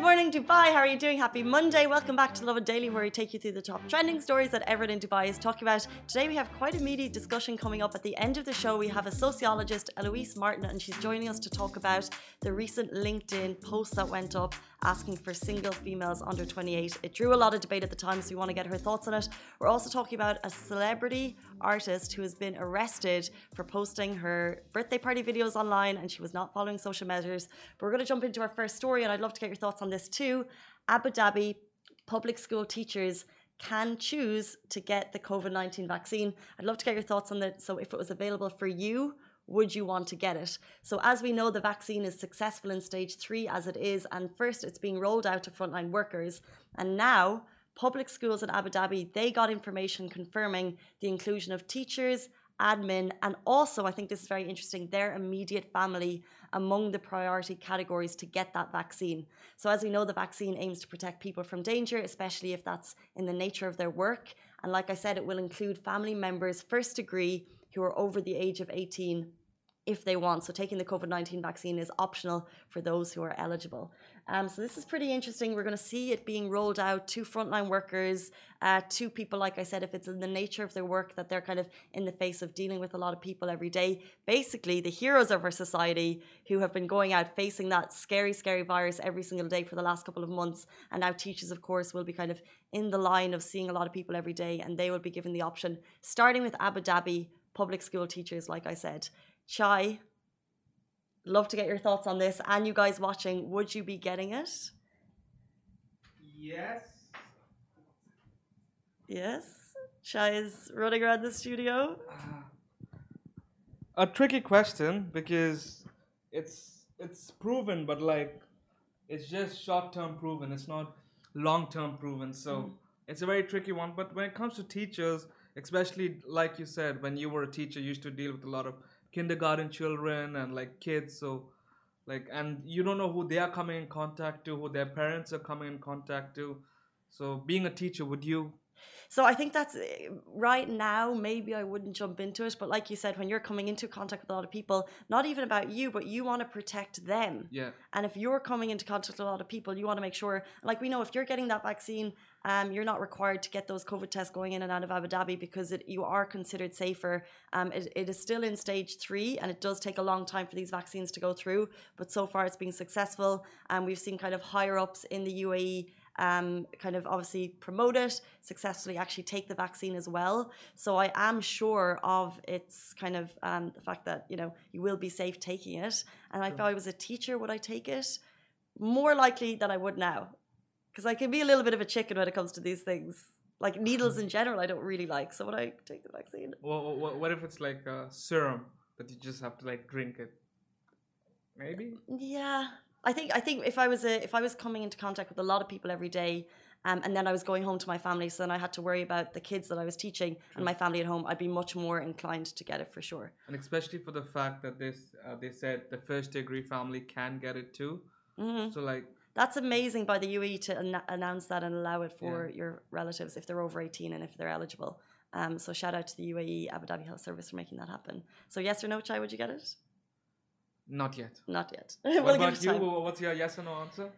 morning, Dubai. How are you doing? Happy Monday. Welcome back to Lovin Daily, where we take you through the top trending stories that everyone in Dubai is talking about. Today, we have quite a meaty discussion coming up. At the end of the show, we have a sociologist, Eloise Martin, and she's joining us to talk about the recent LinkedIn post that went up asking for single females under 28. It drew a lot of debate at the time, so we want to get her thoughts on it. We're also talking about a celebrity artist who has been arrested for posting her birthday party videos online and she was not following social measures. But we're going to jump into our first story, and I'd love to get your thoughts on this too. Abu Dhabi public school teachers can choose to get the COVID 19 vaccine. I'd love to get your thoughts on that. So, if it was available for you, would you want to get it? So, as we know, the vaccine is successful in stage three as it is, and first it's being rolled out to frontline workers. And now, public schools in Abu Dhabi, they got information confirming the inclusion of teachers, admin, and also, I think this is very interesting, their immediate family among the priority categories to get that vaccine. So, as we know, the vaccine aims to protect people from danger, especially if that's in the nature of their work. And like I said, it will include family members, first degree, who are over the age of 18 if they want. So taking the COVID 19 vaccine is optional for those who are eligible. Um, so this is pretty interesting. We're going to see it being rolled out to frontline workers, uh, to people, like I said, if it's in the nature of their work that they're kind of in the face of dealing with a lot of people every day. Basically, the heroes of our society who have been going out facing that scary, scary virus every single day for the last couple of months. And now teachers, of course, will be kind of in the line of seeing a lot of people every day and they will be given the option, starting with Abu Dhabi public school teachers, like I said. Chai, love to get your thoughts on this. And you guys watching, would you be getting it? Yes. Yes. Chai is running around the studio. A tricky question because it's it's proven, but like it's just short term proven. It's not long term proven. So Mm. it's a very tricky one. But when it comes to teachers, especially like you said, when you were a teacher, you used to deal with a lot of kindergarten children and like kids. So like and you don't know who they are coming in contact to, who their parents are coming in contact to. So being a teacher, would you So I think that's eh, right now. Maybe I wouldn't jump into it, but like you said, when you're coming into contact with a lot of people, not even about you, but you want to protect them. yeah. And if you're coming into contact with a lot of people, you want to make sure, like we know, if you're getting that vaccine, um, you're not required to get those COVID tests going in and out of Abu Dhabi because it, you are considered safer. Um, it, it is still in stage three, and it does take a long time for these vaccines to go through. But so far, it's been successful, and we've seen kind of higher ups in the UAE. Um, kind of obviously promote it successfully, actually take the vaccine as well. So I am sure of its kind of um, the fact that you know you will be safe taking it. And if I was a teacher, would I take it? More likely than I would now, because I can be a little bit of a chicken when it comes to these things. Like needles in general, I don't really like. So would I take the vaccine? Well, what, what if it's like a serum that you just have to like drink it? Maybe. Yeah, I think I think if I was a if I was coming into contact with a lot of people every day, um, and then I was going home to my family, so then I had to worry about the kids that I was teaching and my family at home, I'd be much more inclined to get it for sure. And especially for the fact that this, uh, they said the first degree family can get it too. hmm So like, That's amazing by the UAE to an- announce that and allow it for your relatives if they're over 18 and if they're eligible. Um, so shout out to the UAE Abu Dhabi Health Service for making that happen. So yes or no, Chai, would you get it? Not yet. Not yet. We'll give about you? What's your yes or no answer?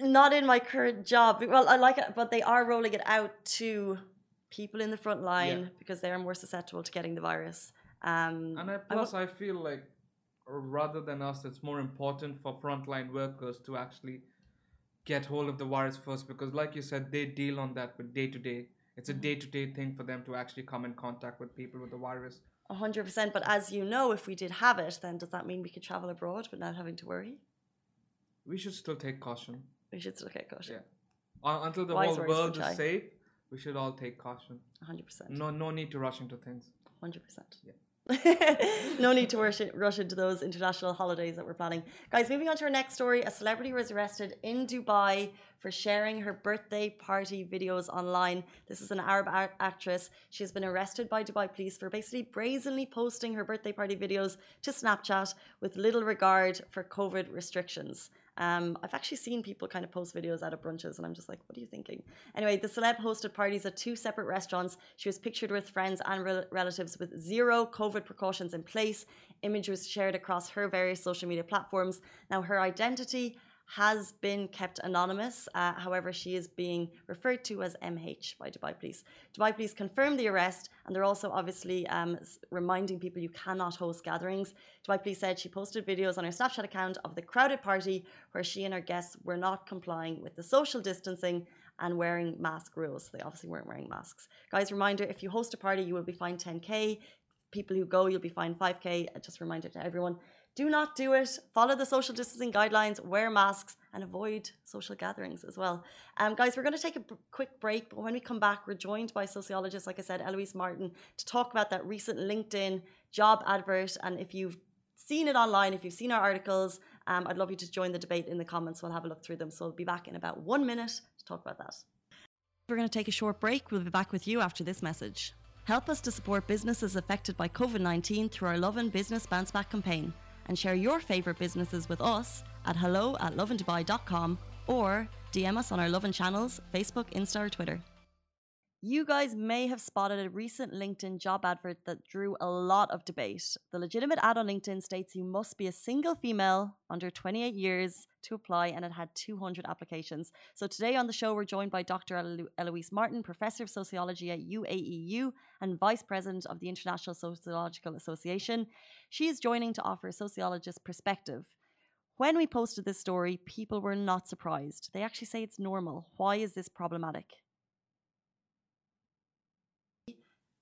Not in my current job. Well, I like it, but they are rolling it out to people in the front line Yeah. because they are more susceptible to getting the virus. Um, And I, I plus, wa- I feel like rather than us, it's more important for frontline workers to actually get hold of the virus first because, like you said, they deal on that with day to day. It's Mm-hmm. a day to day thing for them to actually come in contact with people with the virus. A hundred percent. But as you know, if we did have it, then does that mean we could travel abroad but not having to worry? We should still take caution. We should still take caution. Yeah. Uh, until the Wise whole world is safe, we should all take caution. Hundred percent. No, no need to rush into things. Hundred percent. Yeah. No need to rush, it, rush into those international holidays that we're planning. Guys, moving on to our next story. A celebrity was arrested in Dubai for sharing her birthday party videos online. This is an Arab actress. She has been arrested by Dubai police for basically brazenly posting her birthday party videos to Snapchat with little regard for COVID restrictions. Um, I've actually seen people kind of post videos out of brunches, and I'm just like, what are you thinking? Anyway, the celeb hosted parties at two separate restaurants. She was pictured with friends and rel- relatives with zero COVID precautions in place. Image was shared across her various social media platforms. Now, her identity has been kept anonymous. Uh, however, she is being referred to as MH by Dubai Police. Dubai Police confirmed the arrest, and they're also obviously um, reminding people you cannot host gatherings. Dubai Police said she posted videos on her Snapchat account of the crowded party where she and her guests were not complying with the social distancing and wearing mask rules. They obviously weren't wearing masks. Guys, reminder if you host a party, you will be fined 10k. People who go, you'll be fined 5k. Just a reminder to everyone do not do it. Follow the social distancing guidelines, wear masks, and avoid social gatherings as well. Um, guys, we're going to take a quick break, but when we come back, we're joined by sociologist, like I said, Eloise Martin, to talk about that recent LinkedIn job advert. And if you've seen it online, if you've seen our articles, um, I'd love you to join the debate in the comments. We'll have a look through them. So we'll be back in about one minute to talk about that. We're going to take a short break. We'll be back with you after this message. Help us to support businesses affected by COVID 19 through our Lovin Business Bounce Back campaign and share your favourite businesses with us at hello at lovindubai.com or DM us on our Lovin channels, Facebook, Insta, or Twitter. You guys may have spotted a recent LinkedIn job advert that drew a lot of debate. The legitimate ad on LinkedIn states you must be a single female under 28 years to apply, and it had 200 applications. So today on the show, we're joined by Dr. Elo- Eloise Martin, Professor of Sociology at UAEU and Vice President of the International Sociological Association. She is joining to offer a sociologist's perspective. When we posted this story, people were not surprised. They actually say it's normal. Why is this problematic?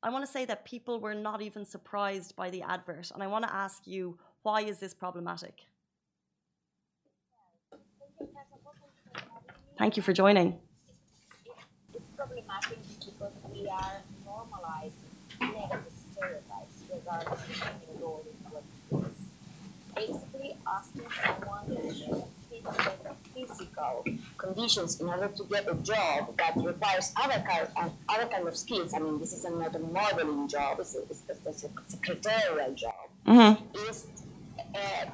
I want to say that people were not even surprised by the advert, and I want to ask you why is this problematic? Thank you for joining. It's problematic because we are normalizing negative stereotypes regarding role in workplace. Basically, asking someone physical conditions in order to get a job that requires other kind and other kind of skills. I mean, this is not a modeling job; it's a, it's a, it's a secretarial job. Mm-hmm. Is uh,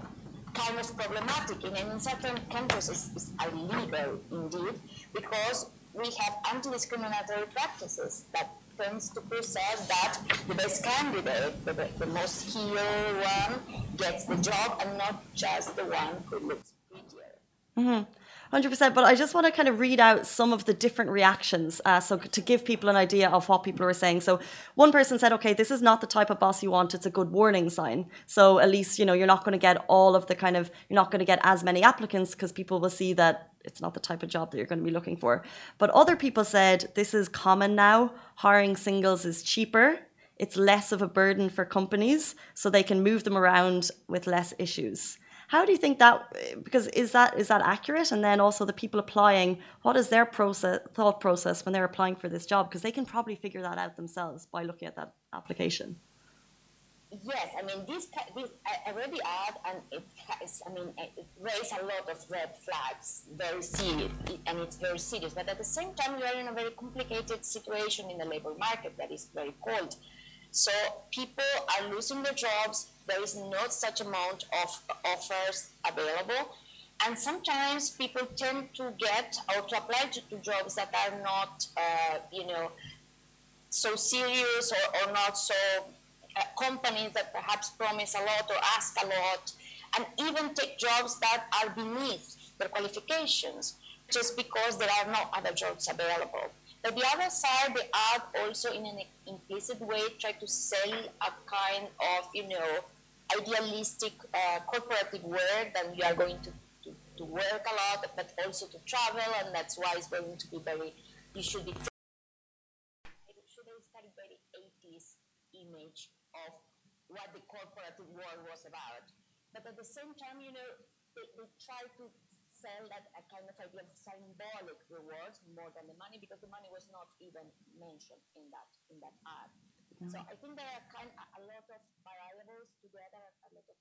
kind of problematic, and in certain countries, it's, it's illegal indeed because we have anti-discriminatory practices that tends to preserve that the best candidate, the, the most skilled one, gets the job and not just the one who looks Mm-hmm. 100%. But I just want to kind of read out some of the different reactions. Uh, so, to give people an idea of what people were saying. So, one person said, okay, this is not the type of boss you want. It's a good warning sign. So, at least, you know, you're not going to get all of the kind of, you're not going to get as many applicants because people will see that it's not the type of job that you're going to be looking for. But other people said, this is common now. Hiring singles is cheaper. It's less of a burden for companies, so they can move them around with less issues. How do you think that? Because is that is that accurate? And then also the people applying, what is their process thought process when they're applying for this job? Because they can probably figure that out themselves by looking at that application. Yes, I mean this. this I, I read the ad, and it has. I mean, it raises a lot of red flags, very serious, and it's very serious. But at the same time, we are in a very complicated situation in the labor market that is very cold. So people are losing their jobs. There is not such amount of offers available. And sometimes people tend to get or to apply to, to jobs that are not, uh, you know, so serious or, or not so uh, companies that perhaps promise a lot or ask a lot, and even take jobs that are beneath their qualifications just because there are no other jobs available. But the other side, they ad also in an implicit way try to sell a kind of, you know, idealistic uh, corporative world that we are going to, to, to, work a lot, but also to travel, and that's why it's going to be very, you should be. Should have very 80s image of what the corporative world was about. But at the same time, you know, they, they try to sell that a kind of idea of symbolic rewards more than the money because the money was not even mentioned in that in that ad. Mm-hmm. So I think there are kind of a lot of variables together, a lot of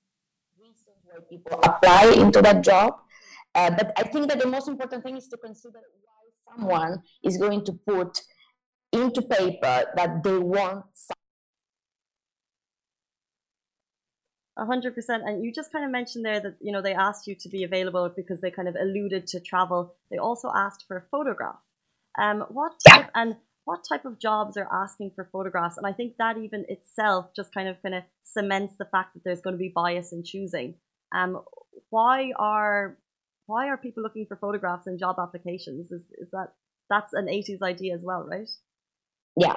reasons why people apply into that job. Uh, but I think that the most important thing is to consider why someone is going to put into paper that they want A hundred percent. And you just kind of mentioned there that you know they asked you to be available because they kind of alluded to travel. They also asked for a photograph. Um, what type Yeah. and what type of jobs are asking for photographs? And I think that even itself just kind of kind of cements the fact that there's going to be bias in choosing. Um, why are why are people looking for photographs in job applications? Is is that that's an 80s idea as well, right? Yeah,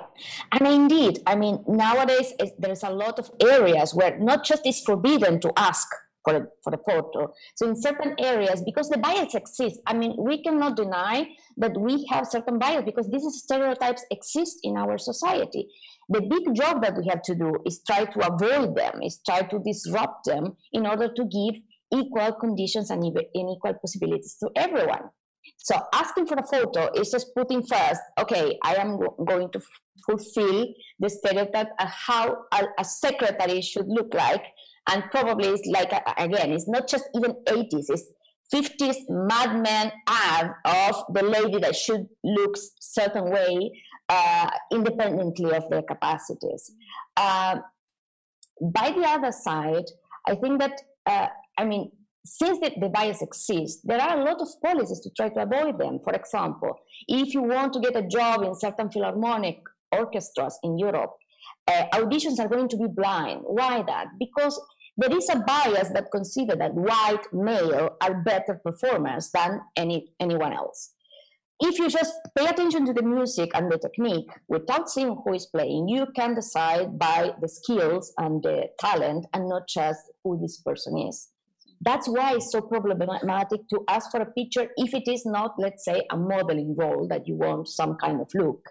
and indeed, I mean, nowadays there's a lot of areas where not just is forbidden to ask for a, for a photo. So in certain areas, because the bias exists, I mean, we cannot deny that we have certain bias because these stereotypes exist in our society. The big job that we have to do is try to avoid them, is try to disrupt them in order to give equal conditions and equal possibilities to everyone. So asking for a photo is just putting first, okay, I am going to fulfill the stereotype of how a, a secretary should look like. And probably it's like, again, it's not just even 80s, it's 50s Mad Men ad of the lady that should look certain way uh, independently of their capacities. Uh, by the other side, I think that, uh, I mean, since the, the bias exists, there are a lot of policies to try to avoid them. For example, if you want to get a job in certain philharmonic orchestras in Europe, uh, auditions are going to be blind. Why that? Because there is a bias that consider that white male are better performers than any anyone else. If you just pay attention to the music and the technique without seeing who is playing, you can decide by the skills and the talent and not just who this person is. That's why it's so problematic to ask for a picture if it is not, let's say, a modeling role that you want some kind of look.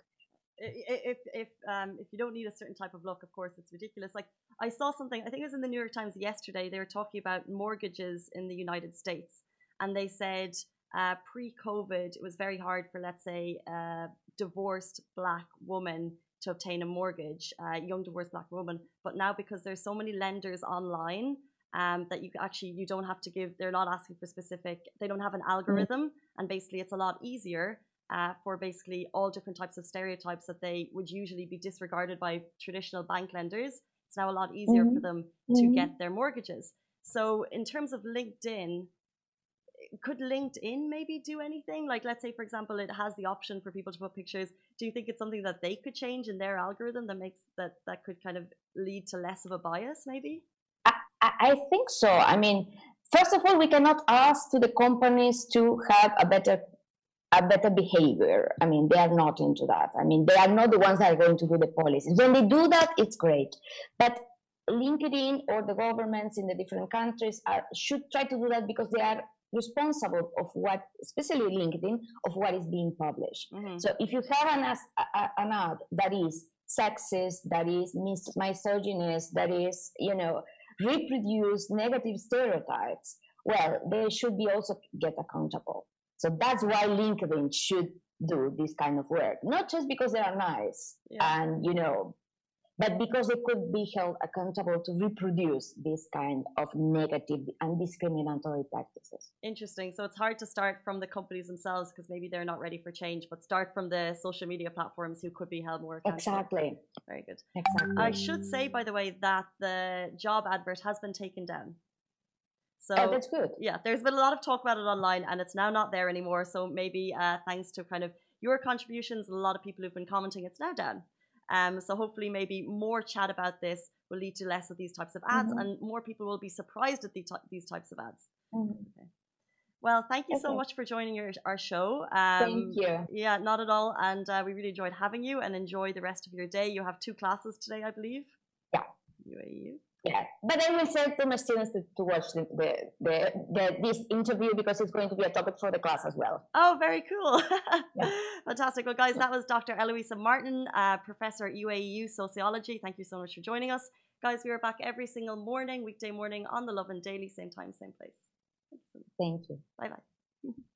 If if um, if you don't need a certain type of look, of course, it's ridiculous. Like I saw something, I think it was in the New York Times yesterday. They were talking about mortgages in the United States, and they said uh, pre-COVID, it was very hard for, let's say, a divorced black woman to obtain a mortgage, a young divorced black woman. But now, because there's so many lenders online, um, that you actually you don't have to give. They're not asking for specific. They don't have an algorithm, and basically, it's a lot easier uh, for basically all different types of stereotypes that they would usually be disregarded by traditional bank lenders. It's now a lot easier for them to Mhm. get their mortgages. So, in terms of LinkedIn, could LinkedIn maybe do anything? Like, let's say, for example, it has the option for people to put pictures. Do you think it's something that they could change in their algorithm that makes that that could kind of lead to less of a bias, maybe? I, I think so. I mean, first of all, we cannot ask to the companies to have a better a better behavior. I mean, they are not into that. I mean, they are not the ones that are going to do the policies. When they do that, it's great. But LinkedIn or the governments in the different countries are, should try to do that because they are responsible of what, especially LinkedIn, of what is being published. Mhm. So if you have an, as, a, a- an ad that is sexist, that is mis- misogynist, that is, you know, reproduce negative stereotypes, well, they should be also get accountable. So that's why LinkedIn should do this kind of work, not just because they are nice Yeah. and, you know, but because they could be held accountable to reproduce this kind of negative and discriminatory practices. Interesting. So it's hard to start from the companies themselves because maybe they're not ready for change, but start from the social media platforms who could be held more accountable. Exactly. Very good. Exactly. I should say, by the way, that the job advert has been taken down. So oh, that's good. yeah, there's been a lot of talk about it online, and it's now not there anymore. So maybe uh, thanks to kind of your contributions, a lot of people who've been commenting, it's now down. Um, so hopefully, maybe more chat about this will lead to less of these types of ads, Mhm. and more people will be surprised at the ty- these types of ads. Mhm. Well, thank you so much for joining your, our show. Um, Thank you. Yeah, not at all. And uh, we really enjoyed having you and enjoy the rest of your day. You have two classes today, I believe. Yeah. UAEU. Yeah, but I will say to my students to, to watch the, the, the, the, this interview because it's going to be a topic for the class as well. Oh, very cool. Yeah. Fantastic. Well, guys, that was Dr. Eloisa Martin, uh, Professor at UAEU Sociology. Thank you so much for joining us. Guys, we are back every single morning, weekday morning on the Lovin Daily, same time, same place. Thank you so